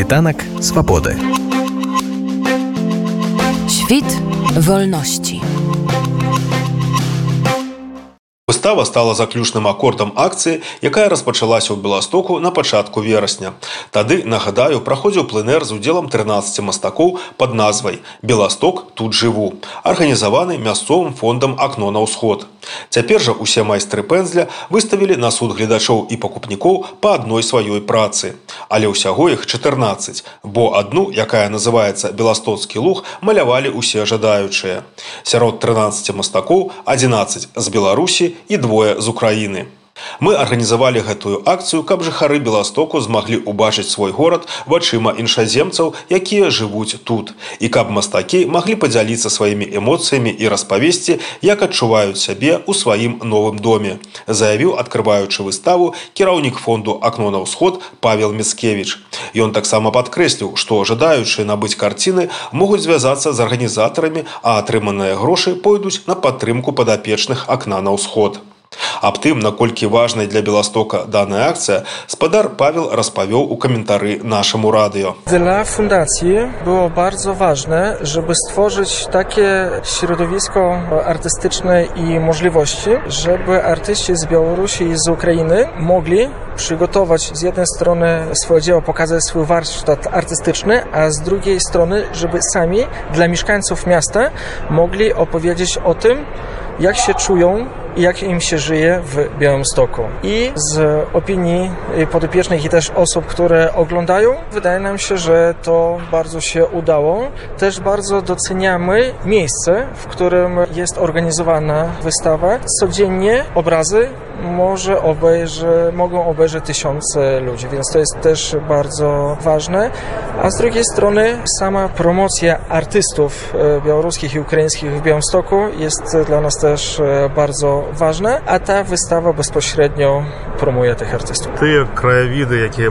Світанак свабоды. Świt wolności. Выстава стала заключным акордам акцыі, якая распачалася ў Беластоку на пачатку верасня. Тады, нагадаю, праходзіў пленэр з удзелам 13 мастакоў пад назвай «Беласток тут жыву», арганізаваны мясцовым фондам акно на ўсход. Цяпер жа усе майстры пэнзля выставілі на суд гледачоў і пакупнікоў па адной сваёй працы. Але ўсяго іх 14, бо адну, якая называецца «Беластоцкі луг», малявалі ўсе жадаючыя. Сярод 13 мастакоў 11 з Беларусі і двое з Украіны. Мы арганізавалі гэтую акцыю, каб жыхары Беластоку змаглі ўбачыць свой горад вачыма іншаземцаў, якія жывуць тут. І каб мастакі маглі падзяліцца сваімі эмоцыямі і распавесці, як адчуваюць сябе ў сваім новым доме. Заявіў, адкрываючы выставу кіраўнік фонду акно на ўсход Павел Мецкевіч. Ён таксама падкрэсліў, што жадаючыя набыць карціны могуць звязацца з арганізатарамі, а атрыманыя грошы пойдуць на падтрымку падапечных акна на ўсход. Аб тым, наколькі важнай для Беластока daная акcja, spadar Paweł rozpowiedział u komentarzy naszemu radio. Dla fundacji było bardzo ważne, żeby stworzyć takie środowisko artystyczne i możliwości, żeby artyści z Białorusi i z Ukrainy mogli przygotować z jednej strony swoje dzieło, pokazać swój warsztat artystyczny, a z drugiej strony, żeby sami dla mieszkańców miasta mogli opowiedzieć o tym, jak się czują i jak im się żyje w Białymstoku. I z opinii podopiecznych i też osób, które oglądają, wydaje nam się, że to bardzo się udało. Też bardzo doceniamy miejsce, w którym jest organizowana wystawa. Codziennie obrazy może obejrzy, mogą obejrzeć tysiące ludzi, więc to jest też bardzo ważne. A z drugiej strony sama promocja artystów białoruskich i ukraińskich w Białymstoku jest dla nas też bardzo ważna, a ta wystawa bezpośrednio promuje tych artystów. Te krajowidy, jakie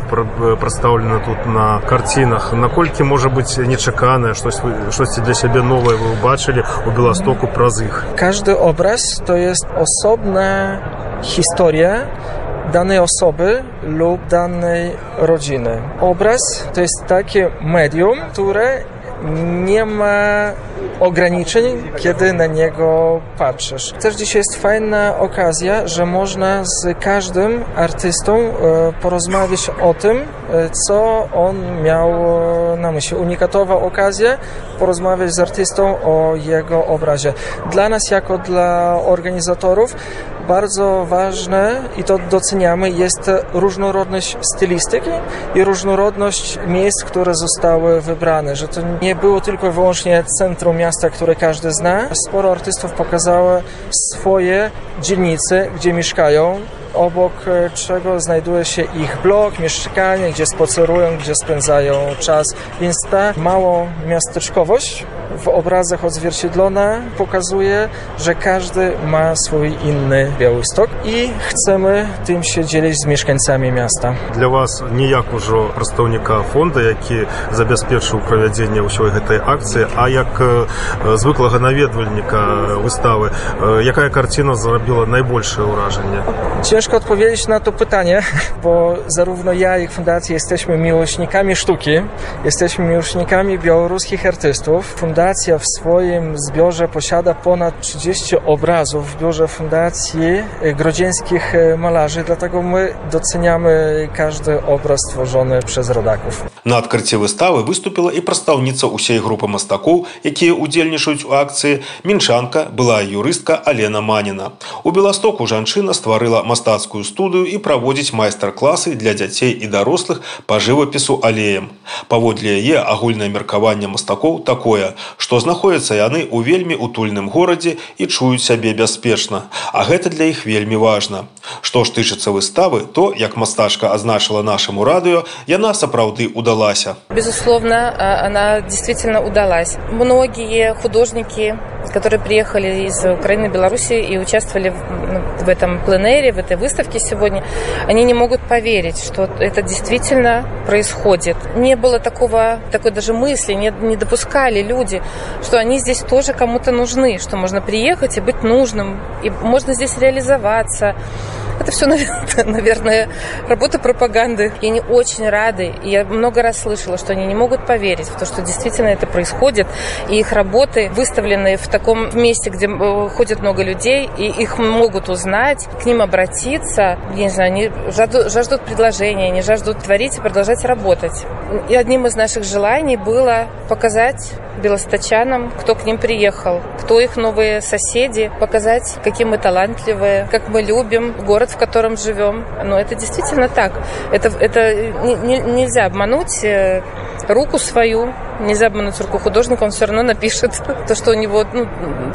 przedstawione tu na karcinach, na kolki może być nieczekane, coś, coś dla siebie nowe wy zobaczyli u Białostoku przez ich? Każdy obraz to jest osobna historia danej osoby lub danej rodziny. Obraz to jest takie medium, które nie ma ograniczeń, kiedy na niego patrzysz. Też dzisiaj jest fajna okazja, że można z każdym artystą porozmawiać o tym, co on miał na myśli. Unikatowa okazja porozmawiać z artystą o jego obrazie. Dla nas, jako dla organizatorów, bardzo ważne i to doceniamy jest różnorodność stylistyki i różnorodność miejsc, które zostały wybrane, że to nie było tylko i wyłącznie centrum miasta, które każdy zna. Sporo artystów pokazało swoje dzielnice, gdzie mieszkają, obok czego znajduje się ich blok, mieszkanie, gdzie spacerują, gdzie spędzają czas. Więc ta mało miasteczkowość w obrazach odzwierciedlona pokazuje, że każdy ma swój inny Białystok i chcemy tym się dzielić z mieszkańcami miasta. Dla Was nie jak już przedstawnika fondu, jaki zabezpieczył prowadzenie całej tej akcji, a jak zwykłego nawiedwalnika wystawy, jaka karcina zrobiła największe wrażenie? Ciężko odpowiedzieć na to pytanie, bo zarówno ja, jak fundacja jesteśmy miłośnikami sztuki, jesteśmy miłośnikami białoruskich artystów. Fundacja w swoim zbiorze posiada ponad 30 obrazów w biurze Fundacji Grodzieńskich Malarzy, dlatego my doceniamy każdy obraz stworzony przez rodaków. На адкрыцці выставы выступіла і прадстаўніца ўсей групы мастакоў, якія ўдзельнічаюць у акцыі мінчанка была юрыстка Алена Маніна. У Беластоку жанчына стварыла мастацкую студыю і праводзіць майстар-класы для дзяцей і дарослых па жывапісу алеем. Паводле яе агульнае меркаванне мастакоў такое, што знаходзяцца яны ў вельмі утульным горадзе і чуюць сябе бяспечна. А гэта для іх вельмі важна. Што ж тычыцца выставы, то, як мастачка азначыла нашаму радыё, яна сапраўды удалась. Безусловно, она действительно удалась. Многие художники, которые приехали из Украины Беларуси и участвовали в, в этом пленэре, в этой выставке сегодня, они не могут поверить, что это действительно происходит. Не было такого, такой даже мысли, не, не допускали люди, что они здесь тоже кому-то нужны, что можно приехать и быть нужным, и можно здесь реализоваться. Это все, наверное, работа пропаганды. И они очень рады. И я много раз слышала, что они не могут поверить в то, что действительно это происходит. И их работы выставлены в таком месте, где э, ходит много людей, и их могут узнать, к ним обратиться. Я не знаю, они жаждут, жаждут предложения, они жаждут творить и продолжать работать. И одним из наших желаний было показать белосточанам, кто к ним приехал, кто их новые соседи, показать, какие мы талантливые, как мы любим город, в котором живем. Но это действительно так. Это, это не, не, нельзя обмануть э, руку свою, нельзя обмануть руку художника, он все равно напишет то, что у него, ну,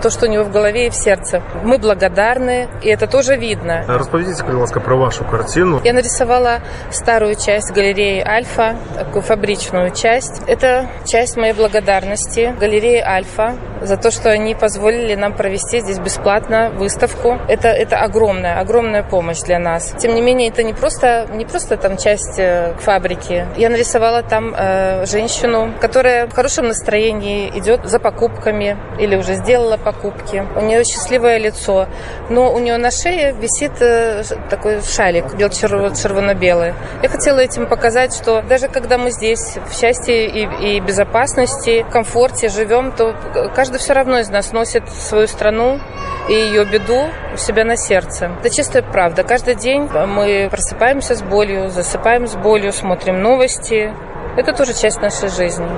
то, что у него в голове и в сердце. Мы благодарны, и это тоже видно. Расповедите, пожалуйста, про вашу картину. Я нарисовала старую часть галереи Альфа, такую фабричную часть. Это часть моей благодарности галереи Альфа за то, что они позволили нам провести здесь бесплатно выставку. Это, это огромная, огромная помощь для нас. Тем не менее, это не просто, не просто там часть э, фабрики. Я нарисовала там э, женщину, которая в хорошем настроении идет за покупками или уже сделала покупки. У нее счастливое лицо, но у нее на шее висит э, такой шалик бел-червоно-белый. Я хотела этим показать, что даже когда мы здесь в счастье и, и безопасности, комфорте живем, то каждый все равно из нас носит свою страну и ее беду у себя на сердце. Это чистая правда. Каждый день мы просыпаемся с болью, засыпаем с болью, смотрим новости. Это тоже часть нашей жизни.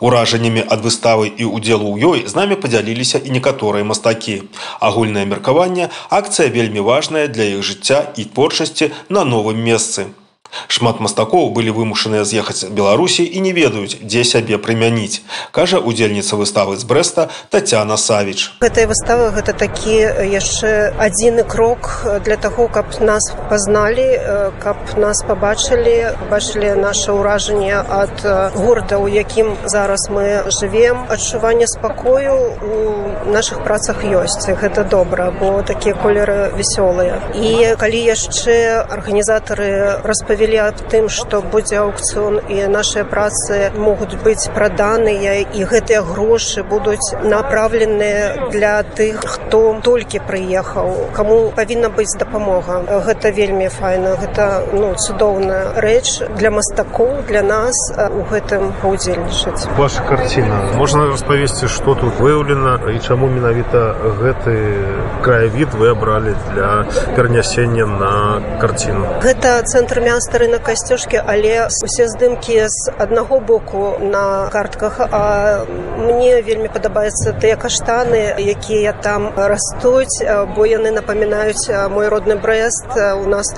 Уражаннямі ад выставы і ўдзелу ў ёй з намі падзяліліся і некаторыя мастакі. Агульнае меркаванне акцыя вельмі важная для іх жыцця і творчасці на новым месцы. Шмат мастакоў былі вымушаныя з'ехаць Беларусі і не ведаюць, дзе сябе прымяніць, кажа удзельніца выставы з Брэста Тацяна Савіч. Гэтая выстава гэта такі яшчэ адзіны крок для таго, каб нас пазналі, каб нас пабачылі, бачылі наше ўражанне ад горада, у якім зараз мы жывем. Адчуванне спакою у нашых працах ёсць. Гэта добра, бо такія колеры вясёлыя. І калі яшчэ арганізатары распавядаюць павялі аб тым што будзе аукцыон і нашыя працы могуць быць праданыя і гэтыя грошы будуць направленыя для тых хто толькі прыехаў. Каму павінна быць дапамога? Гэта вельмі файна гэта ну цудоўная рэч для мастакоў для нас у гэтым паўдзельнічаць. Ваша карціна. Можна распавесці што тут выяўлена і чаму менавіта гэты краявід вы абралі для перанясення на карціну? Гэта цэнтр мяса стары касцёжкі але усе здымкі з аднаго боку на картках. А мне вельмі падабаюцца тыя каштаны якія там растуць бо яны напамінаюць мой родны брест у нас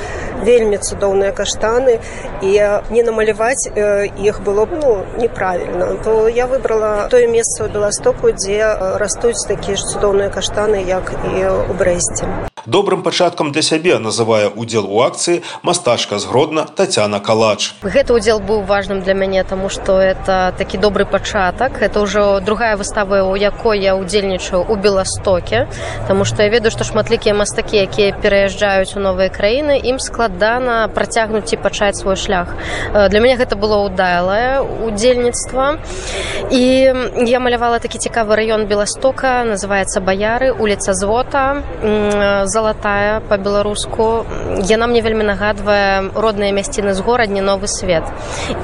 вельмі цудоўныя каштаны і не намаляваць іх было б ну неправільна. То я выбрала тое месца ў беластоку дзе растуць такія ж цудоўныя каштаны як і у брэсце добрым пачаткам для сябе называе удзел у акцыі мастачка згродна татяна калач. Гэты удзел быў важным для мяне тому что это такі добры пачатак. Это ўжо другая выстава у якой я удзельнічаю у беластоке тому что я ведаю што шматлікія мастакі якія пераязджаюць у новыя краіны ім складана працягнуць і пачаць свой шлях. Для мяне гэта было ўдалае удзельніцтва і я малявала такі цікавы раён беластока называется баяры улица звота залатая по-беларуску. Яна мне вельмі нагадвае родныя мясціны з горадні новы свет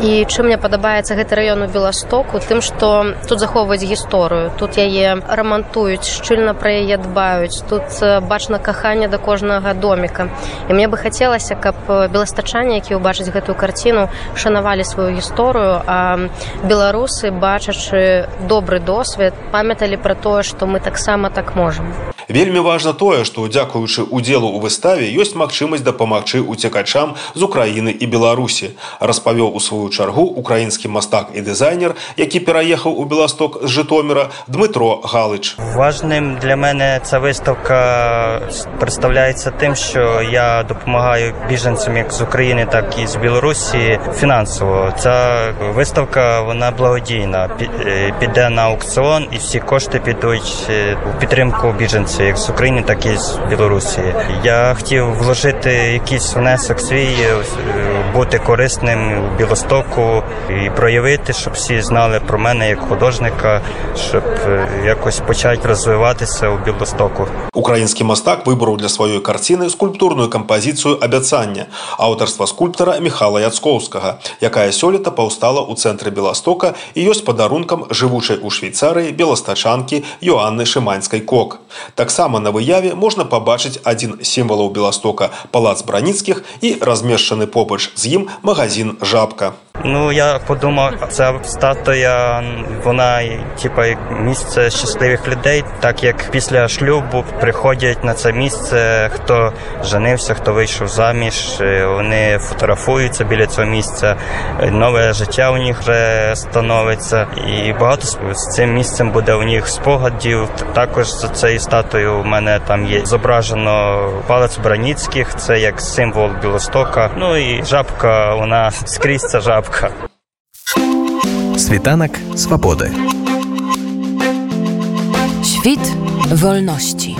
і чым мне падабаецца гэты раён у беластоку? Тым што тут захоўваюць гісторыю тут яе рамантуюць шчыльна пра яе дбаюць тут бачна каханне да кожнага доміка. І мне бы хацелася каб беластачане які ўбачыць гэтую карціну шанавалі сваю гісторыю а беларусы бачачы добры досвед памяталі пра тое што мы таксама так можам вельмі важна тое што дзякуючы удзелу ў выставе ёсць магчымасць дапамагчы уцекачам з украіны і беларусі распавёў у сваю чаргу украінскі мастак і дызайнер які пераехаў у беласток з жытоміра дмытро галыч важным для мене ця виставка представляється тим що я допомагаю біженцям як з України так і з Білорусі фінансово ця виставка вона благодійна піде на аукціон і всі кошти підуть у підтримку біженців Як з України так і з Білорусі я хотів вложити якийсь внесок свій бути корисним у Білостоку і проявити, щоб всі знали про мене як художника, щоб якось почати розвиватися у Білостоку. Украінскі мастак выбраў для сваёй карціны скульптурную кампазіцыю абяцання аўтарства скульптара Михала Яцкоўскага, якая сёлета паўстала ў цэнтры Беластока і ёсць падарункам жывучай у Швейцарыі беластачанкі Йоанны Шыманскай кок. Таксама на выяве можна пабачыць адзін з сімвалаў Беластока палац браніцкіх і размешчаны побач з ім магазин жабка. Ну я подумав, ця статуя вона типа як місце щасливих людей, так як після шлюбу приходять на це місце, хто женився, хто вийшов заміж, е, вони фотографуються біля цього місця, е, нове життя у них вже становиться, і багато з цим місцем буде у них спогадів. Також за цією статуєю у мене там є зображено палець Браніцьких, це як символ Білостока. Ну і жабка, вона скрізь ця жабка. Світанок свободи. Świt wolności.